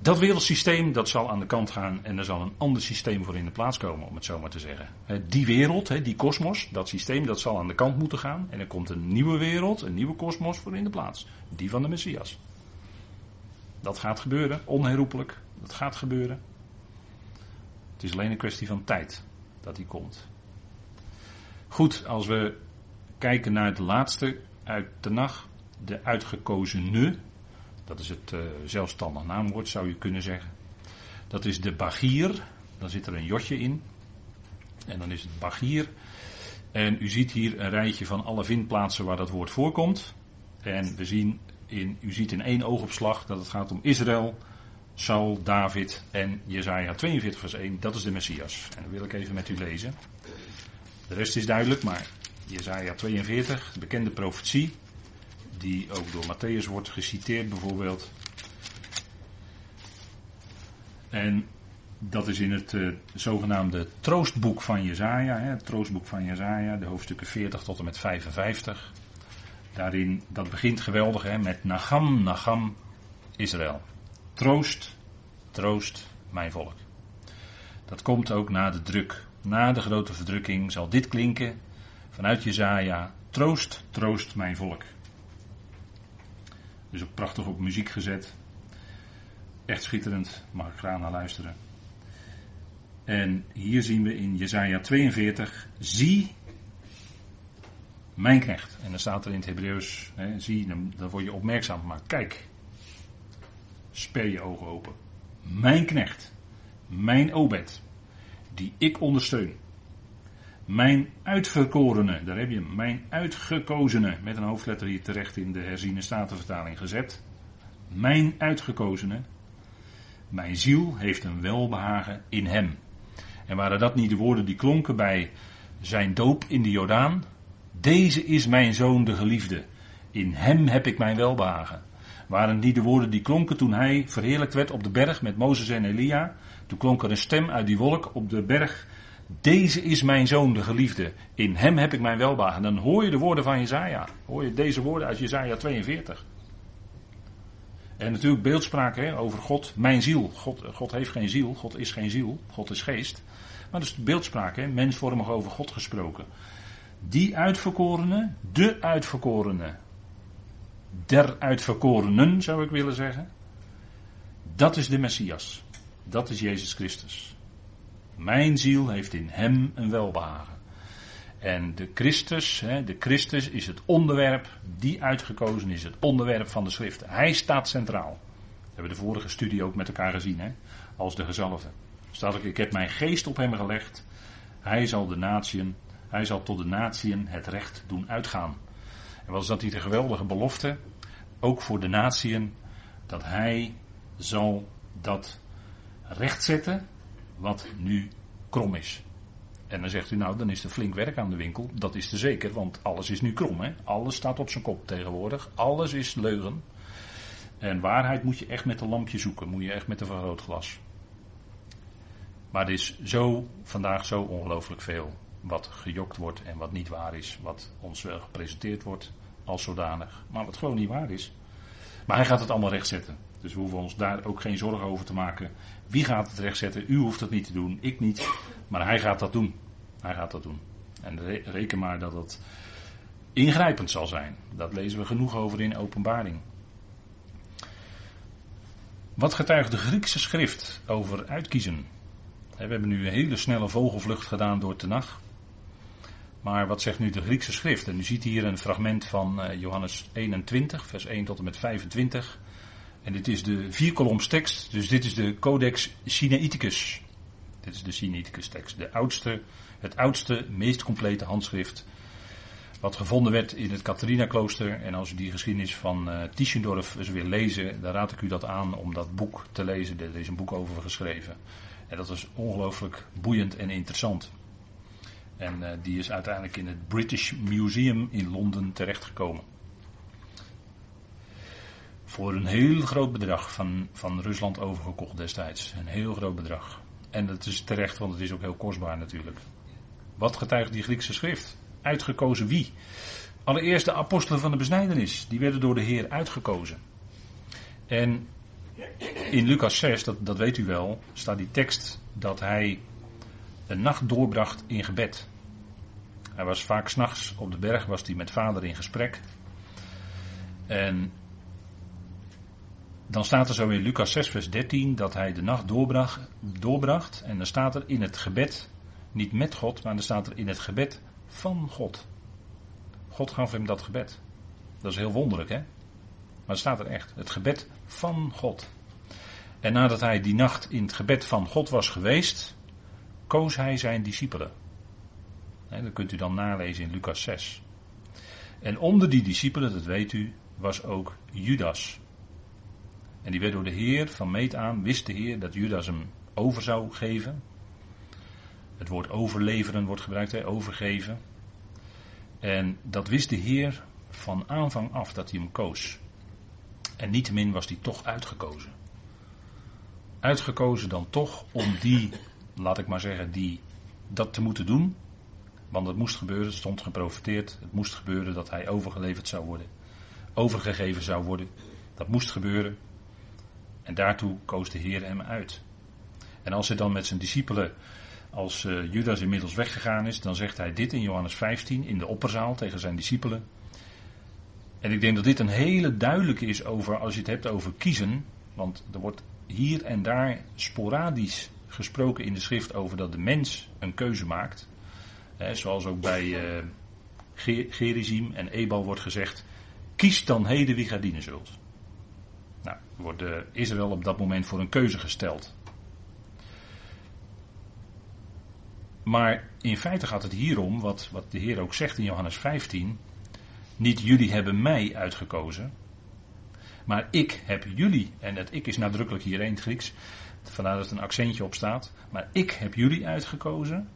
Dat wereldsysteem dat zal aan de kant gaan en er zal een ander systeem voor in de plaats komen, om het zo maar te zeggen. Die wereld, die kosmos, dat systeem, dat zal aan de kant moeten gaan. En er komt een nieuwe wereld, een nieuwe kosmos voor in de plaats. Die van de Messias. Dat gaat gebeuren, onherroepelijk. Dat gaat gebeuren. Het is alleen een kwestie van tijd dat die komt. Goed, als we kijken naar het laatste uit de nacht, de uitgekozene, dat is het uh, zelfstandig naamwoord zou je kunnen zeggen. Dat is de bagier, dan zit er een jotje in. En dan is het bagier. En u ziet hier een rijtje van alle vindplaatsen waar dat woord voorkomt. En we zien in, u ziet in één oogopslag dat het gaat om Israël, Saul, David en Jezaja 42 vers 1. Dat is de Messias. En dat wil ik even met u lezen. De rest is duidelijk, maar Jezaja 42, bekende profetie, die ook door Matthäus wordt geciteerd bijvoorbeeld. En dat is in het uh, zogenaamde troostboek van Jezaja, het troostboek van Jezaja, de hoofdstukken 40 tot en met 55. Daarin, dat begint geweldig hè, met Nagam, Nagam, Israël. Troost, troost mijn volk. Dat komt ook na de druk. Na de grote verdrukking zal dit klinken vanuit Jezaja. Troost, troost mijn volk. Dus ook prachtig op muziek gezet. Echt schitterend, mag ik graag naar luisteren. En hier zien we in Jezaja 42, zie mijn knecht. En dan staat er in het Hebreeuws, zie, dan, word je opmerkzaam gemaakt. Kijk, sper je ogen open. Mijn knecht, mijn obed, die ik ondersteun. Mijn uitverkorene, daar heb je hem, mijn uitgekozene, met een hoofdletter hier terecht in de herziene statenvertaling gezet. Mijn uitgekozene, mijn ziel heeft een welbehagen in hem. En waren dat niet de woorden die klonken bij zijn doop in de Jordaan? Deze is mijn zoon de geliefde. In hem heb ik mijn welbehagen. Waren die de woorden die klonken toen hij verheerlijkt werd op de berg met Mozes en Elia? Toen klonk er een stem uit die wolk op de berg. Deze is mijn zoon, de geliefde. In hem heb ik mijn welbehagen. Dan hoor je de woorden van Jezaja. Hoor je deze woorden uit Jezaja 42. En natuurlijk beeldspraak hè, over God, mijn ziel. God, God heeft geen ziel, God is geen ziel, God is geest. Maar dus beeldspraak, hè, mensvormig over God gesproken. Die uitverkorene, de uitverkorene, der uitverkorenen zou ik willen zeggen. Dat is de Messias. Dat is Jezus Christus. Mijn ziel heeft in hem een welbehagen. En de Christus, de Christus is het onderwerp, die uitgekozen is het onderwerp van de schrift. Hij staat centraal. Dat hebben we de vorige studie ook met elkaar gezien, hè? als de gezalfde. Staat ook, ik heb mijn geest op hem gelegd. Hij zal de natieën, hij zal tot de natieën het recht doen uitgaan. En wat is dat hier de geweldige belofte? Ook voor de natieën, dat hij zal dat rechtzetten wat nu krom is. En dan zegt u nou, dan is er flink werk aan de winkel. Dat is te zeker, want alles is nu krom. Hè? Alles staat op zijn kop tegenwoordig. Alles is leugen. En waarheid moet je echt met een lampje zoeken. Moet je echt met een vergrootglas. Maar er is zo, vandaag zo ongelooflijk veel wat gejokt wordt en wat niet waar is. Wat ons wel gepresenteerd wordt als zodanig. Maar wat gewoon niet waar is. Maar hij gaat het allemaal rechtzetten. Dus we hoeven ons daar ook geen zorgen over te maken. Wie gaat het rechtzetten? U hoeft het niet te doen, ik niet. Maar hij gaat dat doen. Hij gaat dat doen. En reken maar dat het ingrijpend zal zijn. Dat lezen we genoeg over in openbaring. Wat getuigt de Griekse schrift over uitkiezen? We hebben nu een hele snelle vogelvlucht gedaan door Tenach. Maar wat zegt nu de Griekse schrift? En u ziet hier een fragment van eh, Johannes 21, vers 1 tot en met 25. En dit is de vierkolomstekst, dus dit is de Codex Sinaiticus. Dit is de Sinaiticus tekst, de oudste, het oudste, meest complete handschrift wat gevonden werd in het Catharina-klooster. En als u die geschiedenis van uh, Tischendorf eens wil lezen, dan raad ik u dat aan om dat boek te lezen. Er is een boek over geschreven. En dat is ongelooflijk boeiend en interessant. En uh, die is uiteindelijk in het British Museum in Londen terechtgekomen. Voor een heel groot bedrag van, van Rusland overgekocht destijds. Een heel groot bedrag. En dat is terecht, want het is ook heel kostbaar natuurlijk. Wat getuigt die Griekse schrift? Uitgekozen wie? Allereerst de apostelen van de besnijdenis. Die werden door de Heer uitgekozen. En in Lucas 6, dat, dat weet u wel, staat die tekst dat hij een nacht doorbracht in gebed. Hij was vaak s'nachts op de berg, was hij met vader in gesprek. En dan staat er zo in Lucas 6, vers 13 dat hij de nacht doorbracht, doorbracht. En dan staat er in het gebed, niet met God, maar dan staat er in het gebed van God. God gaf hem dat gebed. Dat is heel wonderlijk, hè? Maar het staat er echt. Het gebed van God. En nadat hij die nacht in het gebed van God was geweest, koos hij zijn discipelen. dat kunt u dan nalezen in Lucas 6. En onder die discipelen, dat weet u, was ook Judas. En die werd door de Heer van meet aan, wist de Heer dat Judas hem over zou geven. Het woord overleveren wordt gebruikt, hè, overgeven. En dat wist de Heer van aanvang af dat hij hem koos. En niettemin was hij toch uitgekozen. Uitgekozen dan toch om die, laat ik maar zeggen, die dat te moeten doen. Want het moest gebeuren, het stond geprofiteerd. Het moest gebeuren dat hij overgeleverd zou worden. Overgegeven zou worden. Dat moest gebeuren. En daartoe koos de Heer hem uit. En als hij dan met zijn discipelen, als uh, Judas inmiddels weggegaan is, dan zegt hij dit in Johannes 15 in de opperzaal tegen zijn discipelen. En ik denk dat dit een hele duidelijke is over, als je het hebt over kiezen, want er wordt hier en daar sporadisch gesproken in de schrift over dat de mens een keuze maakt. zoals ook bij uh, Gerizim en Ebal wordt gezegd, kies dan heden wie gaat dienen zult. Nou, wordt Israël op dat moment voor een keuze gesteld. Maar in feite gaat het hier om, wat, wat de Heer ook zegt in Johannes 15. Niet jullie hebben mij uitgekozen, maar ik heb jullie, en het ik is nadrukkelijk hier in het Grieks, vandaar dat er een accentje op staat. Maar ik heb jullie uitgekozen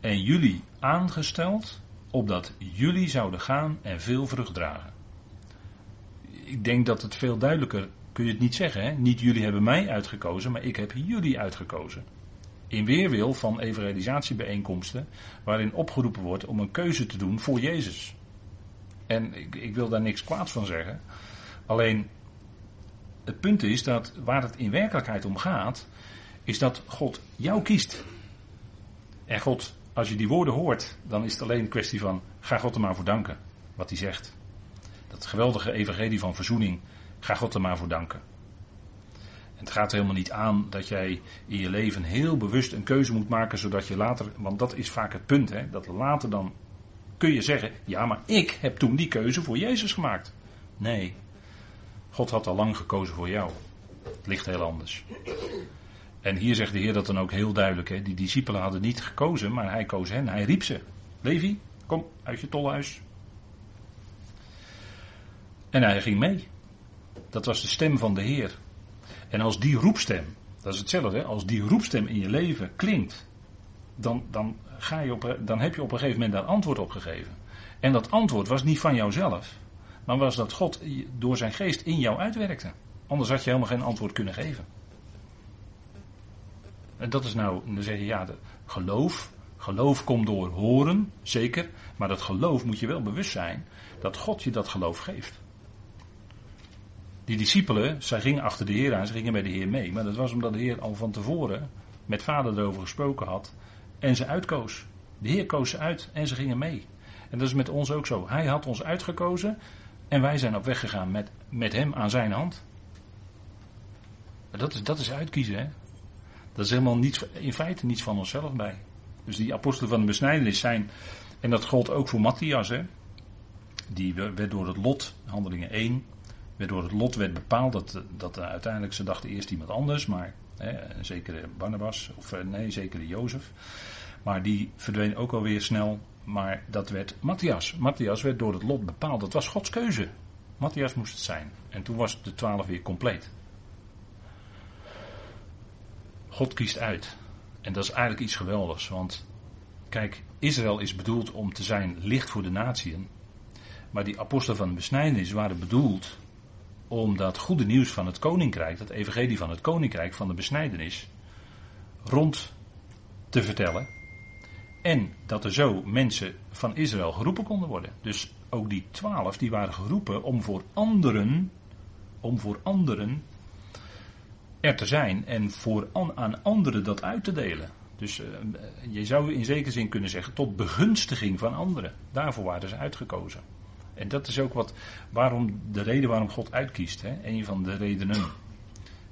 en jullie aangesteld, opdat jullie zouden gaan en veel vrucht dragen. Ik denk dat het veel duidelijker kun je het niet zeggen. Hè? Niet jullie hebben mij uitgekozen, maar ik heb jullie uitgekozen. In weerwil van evangelisatiebijeenkomsten, waarin opgeroepen wordt om een keuze te doen voor Jezus. En ik, ik wil daar niks kwaads van zeggen. Alleen, het punt is dat waar het in werkelijkheid om gaat, is dat God jou kiest. En God, als je die woorden hoort, dan is het alleen een kwestie van, ga God er maar voor danken, wat hij zegt. Dat geweldige evangelie van verzoening, Ga God er maar voor danken. En het gaat helemaal niet aan dat jij in je leven heel bewust een keuze moet maken, zodat je later, want dat is vaak het punt, hè, dat later dan kun je zeggen, ja, maar ik heb toen die keuze voor Jezus gemaakt. Nee, God had al lang gekozen voor jou. Het ligt heel anders. En hier zegt de Heer dat dan ook heel duidelijk. Hè? Die discipelen hadden niet gekozen, maar hij koos hen. Hij riep ze. Levi, kom uit je tolhuis. En hij ging mee. Dat was de stem van de Heer. En als die roepstem, dat is hetzelfde, als die roepstem in je leven klinkt, dan, dan, ga je op, dan heb je op een gegeven moment daar antwoord op gegeven. En dat antwoord was niet van jouzelf, maar was dat God door zijn geest in jou uitwerkte. Anders had je helemaal geen antwoord kunnen geven. En dat is nou, dan zeg je ja, geloof. Geloof komt door horen, zeker. Maar dat geloof moet je wel bewust zijn dat God je dat geloof geeft. Die discipelen, zij gingen achter de Heer aan, ze gingen bij de Heer mee. Maar dat was omdat de Heer al van tevoren met vader erover gesproken had en ze uitkoos. De Heer koos ze uit en ze gingen mee. En dat is met ons ook zo. Hij had ons uitgekozen en wij zijn op weg gegaan met, met hem aan zijn hand. Dat is, dat is uitkiezen, hè. Dat is helemaal niets, in feite niets van onszelf bij. Dus die apostelen van de besnijdenis zijn, en dat gold ook voor Matthias, hè. Die werd door het lot, handelingen 1, door het lot werd bepaald dat, dat uiteindelijk ze dachten eerst iemand anders, maar hè, zeker Barnabas, of eh, nee, zeker Jozef. Maar die verdween ook alweer snel. maar dat werd Matthias. Matthias werd door het lot bepaald. Dat was Gods keuze. Matthias moest het zijn. En toen was de twaalf weer compleet. God kiest uit. En dat is eigenlijk iets geweldigs. Want kijk, Israël is bedoeld om te zijn licht voor de natieën. Maar die apostelen van de besnijdenis waren bedoeld om dat goede nieuws van het koninkrijk, dat evangelie van het koninkrijk, van de besnijdenis, rond te vertellen. En dat er zo mensen van Israël geroepen konden worden. Dus ook die twaalf, die waren geroepen om voor anderen, om voor anderen er te zijn en voor aan anderen dat uit te delen. Dus uh, je zou in zekere zin kunnen zeggen tot begunstiging van anderen. Daarvoor waren ze uitgekozen. En dat is ook wat, waarom, de reden waarom God uitkiest. Hè? Een van de redenen.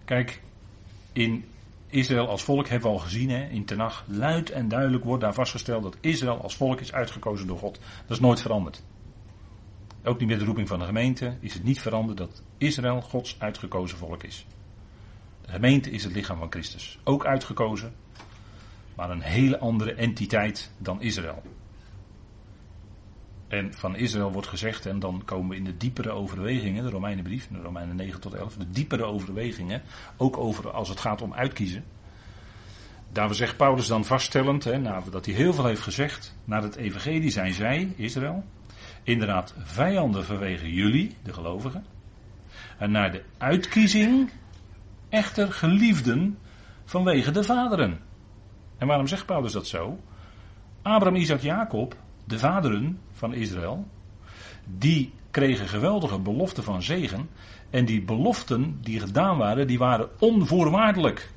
Kijk, in Israël als volk hebben we al gezien hè, in Tenach. Luid en duidelijk wordt daar vastgesteld dat Israël als volk is uitgekozen door God. Dat is nooit veranderd. Ook niet met de roeping van de gemeente is het niet veranderd dat Israël Gods uitgekozen volk is. De gemeente is het lichaam van Christus. Ook uitgekozen, maar een hele andere entiteit dan Israël. En van Israël wordt gezegd, en dan komen we in de diepere overwegingen, de Romeinenbrief, de Romeinen 9 tot 11, de diepere overwegingen, ook over als het gaat om uitkiezen. Daar zegt Paulus dan vaststellend, hè, nadat hij heel veel heeft gezegd, naar het evangelie zijn zij, Israël, inderdaad vijanden vanwege jullie, de gelovigen. En naar de uitkiezing echter geliefden vanwege de vaderen. En waarom zegt Paulus dat zo? Abraham, Isaac, Jacob, de vaderen van Israël, die kregen geweldige beloften van zegen. En die beloften die gedaan waren, die waren onvoorwaardelijk.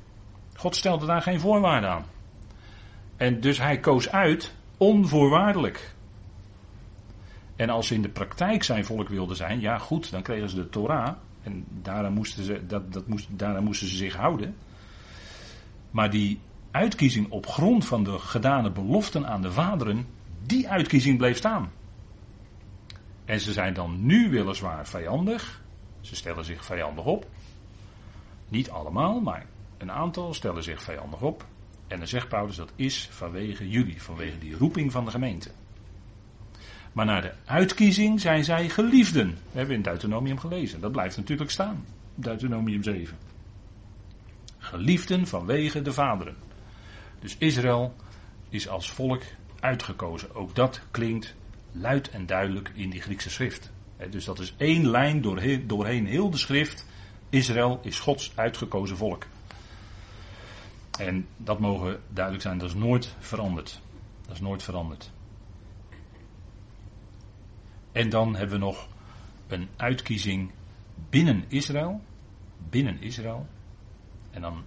God stelde daar geen voorwaarden aan. En dus hij koos uit onvoorwaardelijk. En als ze in de praktijk zijn volk wilden zijn, ja goed, dan kregen ze de Torah. En daaraan moesten ze, dat, dat moest, daaraan moesten ze zich houden. Maar die uitkiezing op grond van de gedane beloften aan de vaderen, die uitkiezing bleef staan. En ze zijn dan nu weliswaar vijandig. Ze stellen zich vijandig op. Niet allemaal, maar een aantal stellen zich vijandig op. En dan zegt Paulus dat is vanwege jullie, vanwege die roeping van de gemeente. Maar na de uitkiezing zijn zij geliefden. We hebben in Deuteronomium gelezen. Dat blijft natuurlijk staan. Deuteronomium 7. Geliefden vanwege de vaderen. Dus Israël is als volk uitgekozen. Ook dat klinkt luid en duidelijk in die Griekse schrift. Dus dat is één lijn doorheen, doorheen heel de schrift. Israël is Gods uitgekozen volk. En dat mogen duidelijk zijn, dat is nooit veranderd. Dat is nooit veranderd. En dan hebben we nog een uitkiezing binnen Israël. Binnen Israël. En dan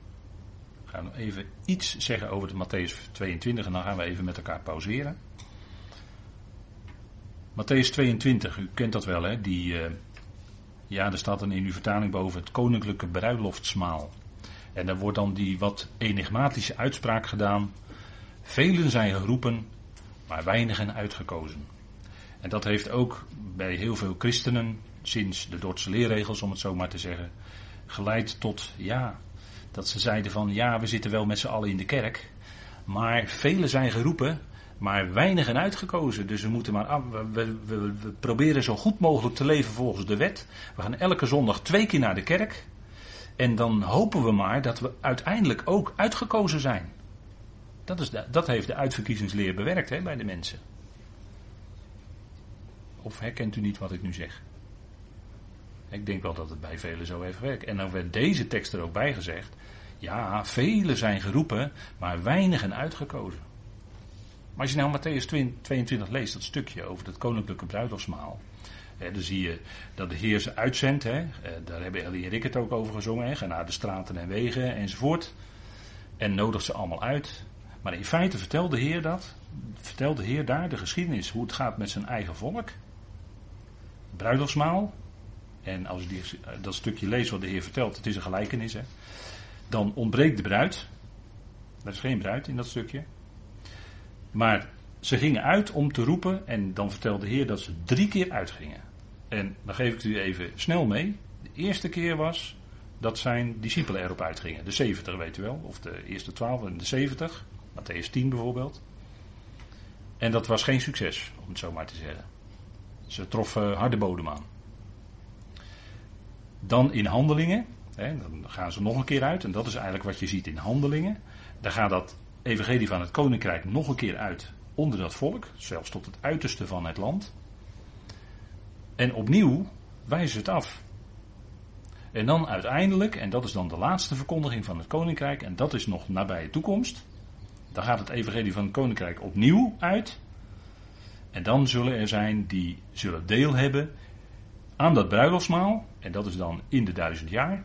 we even iets zeggen over de Matthäus 22 en dan gaan we even met elkaar pauzeren. Matthäus 22, u kent dat wel hè, die, uh, ja er staat dan in uw vertaling boven het koninklijke bruiloftsmaal. En daar wordt dan die wat enigmatische uitspraak gedaan. Velen zijn geroepen, maar weinigen uitgekozen. En dat heeft ook bij heel veel christenen, sinds de Dordtse leerregels om het zo maar te zeggen, geleid tot, ja, dat ze zeiden van, ja, we zitten wel met z'n allen in de kerk, maar velen zijn geroepen, maar weinigen uitgekozen. Dus we moeten maar, we, we, proberen zo goed mogelijk te leven volgens de wet. We gaan elke zondag twee keer naar de kerk. En dan hopen we maar dat we uiteindelijk ook uitgekozen zijn. Dat, is dat heeft de uitverkiezingsleer bewerkt hè, bij de mensen. Of herkent u niet wat ik nu zeg? Ik denk wel dat het bij velen zo heeft gewerkt. En dan werd deze tekst er ook bij gezegd. Ja, velen zijn geroepen, maar weinigen uitgekozen. Maar als je nou Matthäus 22 leest, dat stukje over het koninklijke bruiloftsmaal. Dan zie je dat de Heer ze uitzendt. Hè, daar hebben Ellie en Rick het ook over gezongen. Ga naar de straten en wegen enzovoort. En nodigt ze allemaal uit. Maar in feite vertelt de Heer dat. Vertelt de Heer daar de geschiedenis. Hoe het gaat met zijn eigen volk bruiloftsmaal. En als je dat stukje leest wat de Heer vertelt, het is een gelijkenis, hè, dan ontbreekt de bruid. Er is geen bruid in dat stukje. Maar ze gingen uit om te roepen en dan vertelde de Heer dat ze drie keer uitgingen. En dan geef ik het u even snel mee. De eerste keer was dat zijn discipelen erop uitgingen. De 70 weet u wel, of de eerste 12 en de 70. Matthäus 10 bijvoorbeeld. En dat was geen succes, om het zo maar te zeggen. Ze troffen harde bodem aan. Dan in handelingen, hè, dan gaan ze nog een keer uit, en dat is eigenlijk wat je ziet in handelingen. Dan gaat dat evangelie van het koninkrijk nog een keer uit onder dat volk, zelfs tot het uiterste van het land. En opnieuw wijzen ze het af. En dan uiteindelijk, en dat is dan de laatste verkondiging van het koninkrijk, en dat is nog nabije toekomst. Dan gaat het evangelie van het koninkrijk opnieuw uit. En dan zullen er zijn die zullen deel hebben aan dat bruiloftsmaal. En dat is dan in de duizend jaar.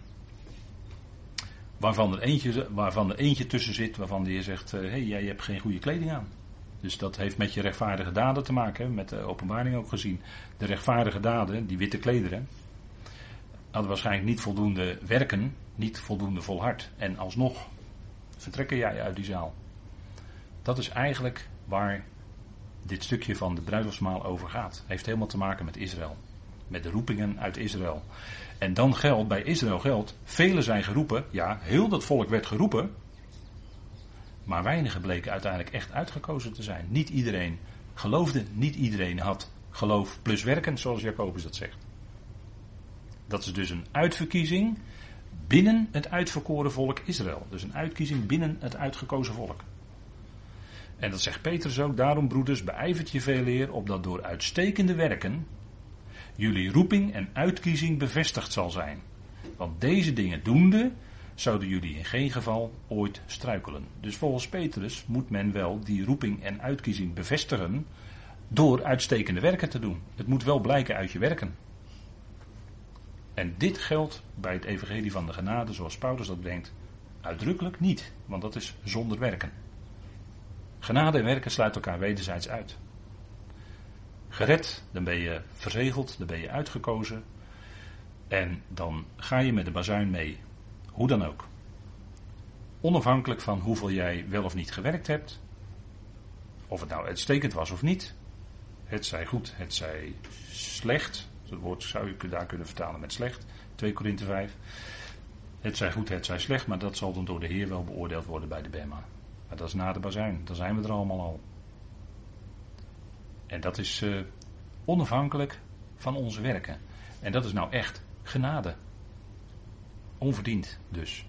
Waarvan er eentje, waarvan er eentje tussen zit waarvan de heer zegt: hé, hey, jij hebt geen goede kleding aan. Dus dat heeft met je rechtvaardige daden te maken, met de openbaring ook gezien. De rechtvaardige daden, die witte klederen, hadden waarschijnlijk niet voldoende werken, niet voldoende volhard. En alsnog vertrekken jij uit die zaal. Dat is eigenlijk waar dit stukje van de bruiloftsmaal over gaat. Heeft helemaal te maken met Israël. Met de roepingen uit Israël. En dan geldt, bij Israël geldt, velen zijn geroepen. Ja, heel dat volk werd geroepen. Maar weinigen bleken uiteindelijk echt uitgekozen te zijn. Niet iedereen geloofde, niet iedereen had geloof plus werken, zoals Jacobus dat zegt. Dat is dus een uitverkiezing binnen het uitverkoren volk Israël. Dus een uitkiezing binnen het uitgekozen volk. En dat zegt Petrus ook, daarom broeders, beijvert je veel eer, opdat door uitstekende werken jullie roeping en uitkiezing bevestigd zal zijn. Want deze dingen doende, zouden jullie in geen geval ooit struikelen. Dus volgens Petrus moet men wel die roeping en uitkiezing bevestigen door uitstekende werken te doen. Het moet wel blijken uit je werken. En dit geldt bij het evangelie van de genade, zoals Paulus dat brengt, uitdrukkelijk niet, want dat is zonder werken. Genade en werken sluiten elkaar wederzijds uit. Gered, dan ben je verzegeld, dan ben je uitgekozen. En dan ga je met de bazuin mee. Hoe dan ook. Onafhankelijk van hoeveel jij wel of niet gewerkt hebt. Of het nou uitstekend was of niet. Het zij goed, het zij slecht. Dat woord zou je daar kunnen vertalen met slecht. 2 Korinthe 5. Het zij goed, het zij slecht, maar dat zal dan door de Heer wel beoordeeld worden bij de Bema. Maar dat is na de bazuin. Dan zijn we er allemaal al. En dat is uh, onafhankelijk van onze werken. En dat is nou echt genade. Onverdiend dus.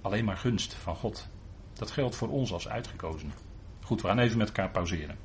Alleen maar gunst van God. Dat geldt voor ons als uitgekozen. Goed, we gaan even met elkaar pauzeren.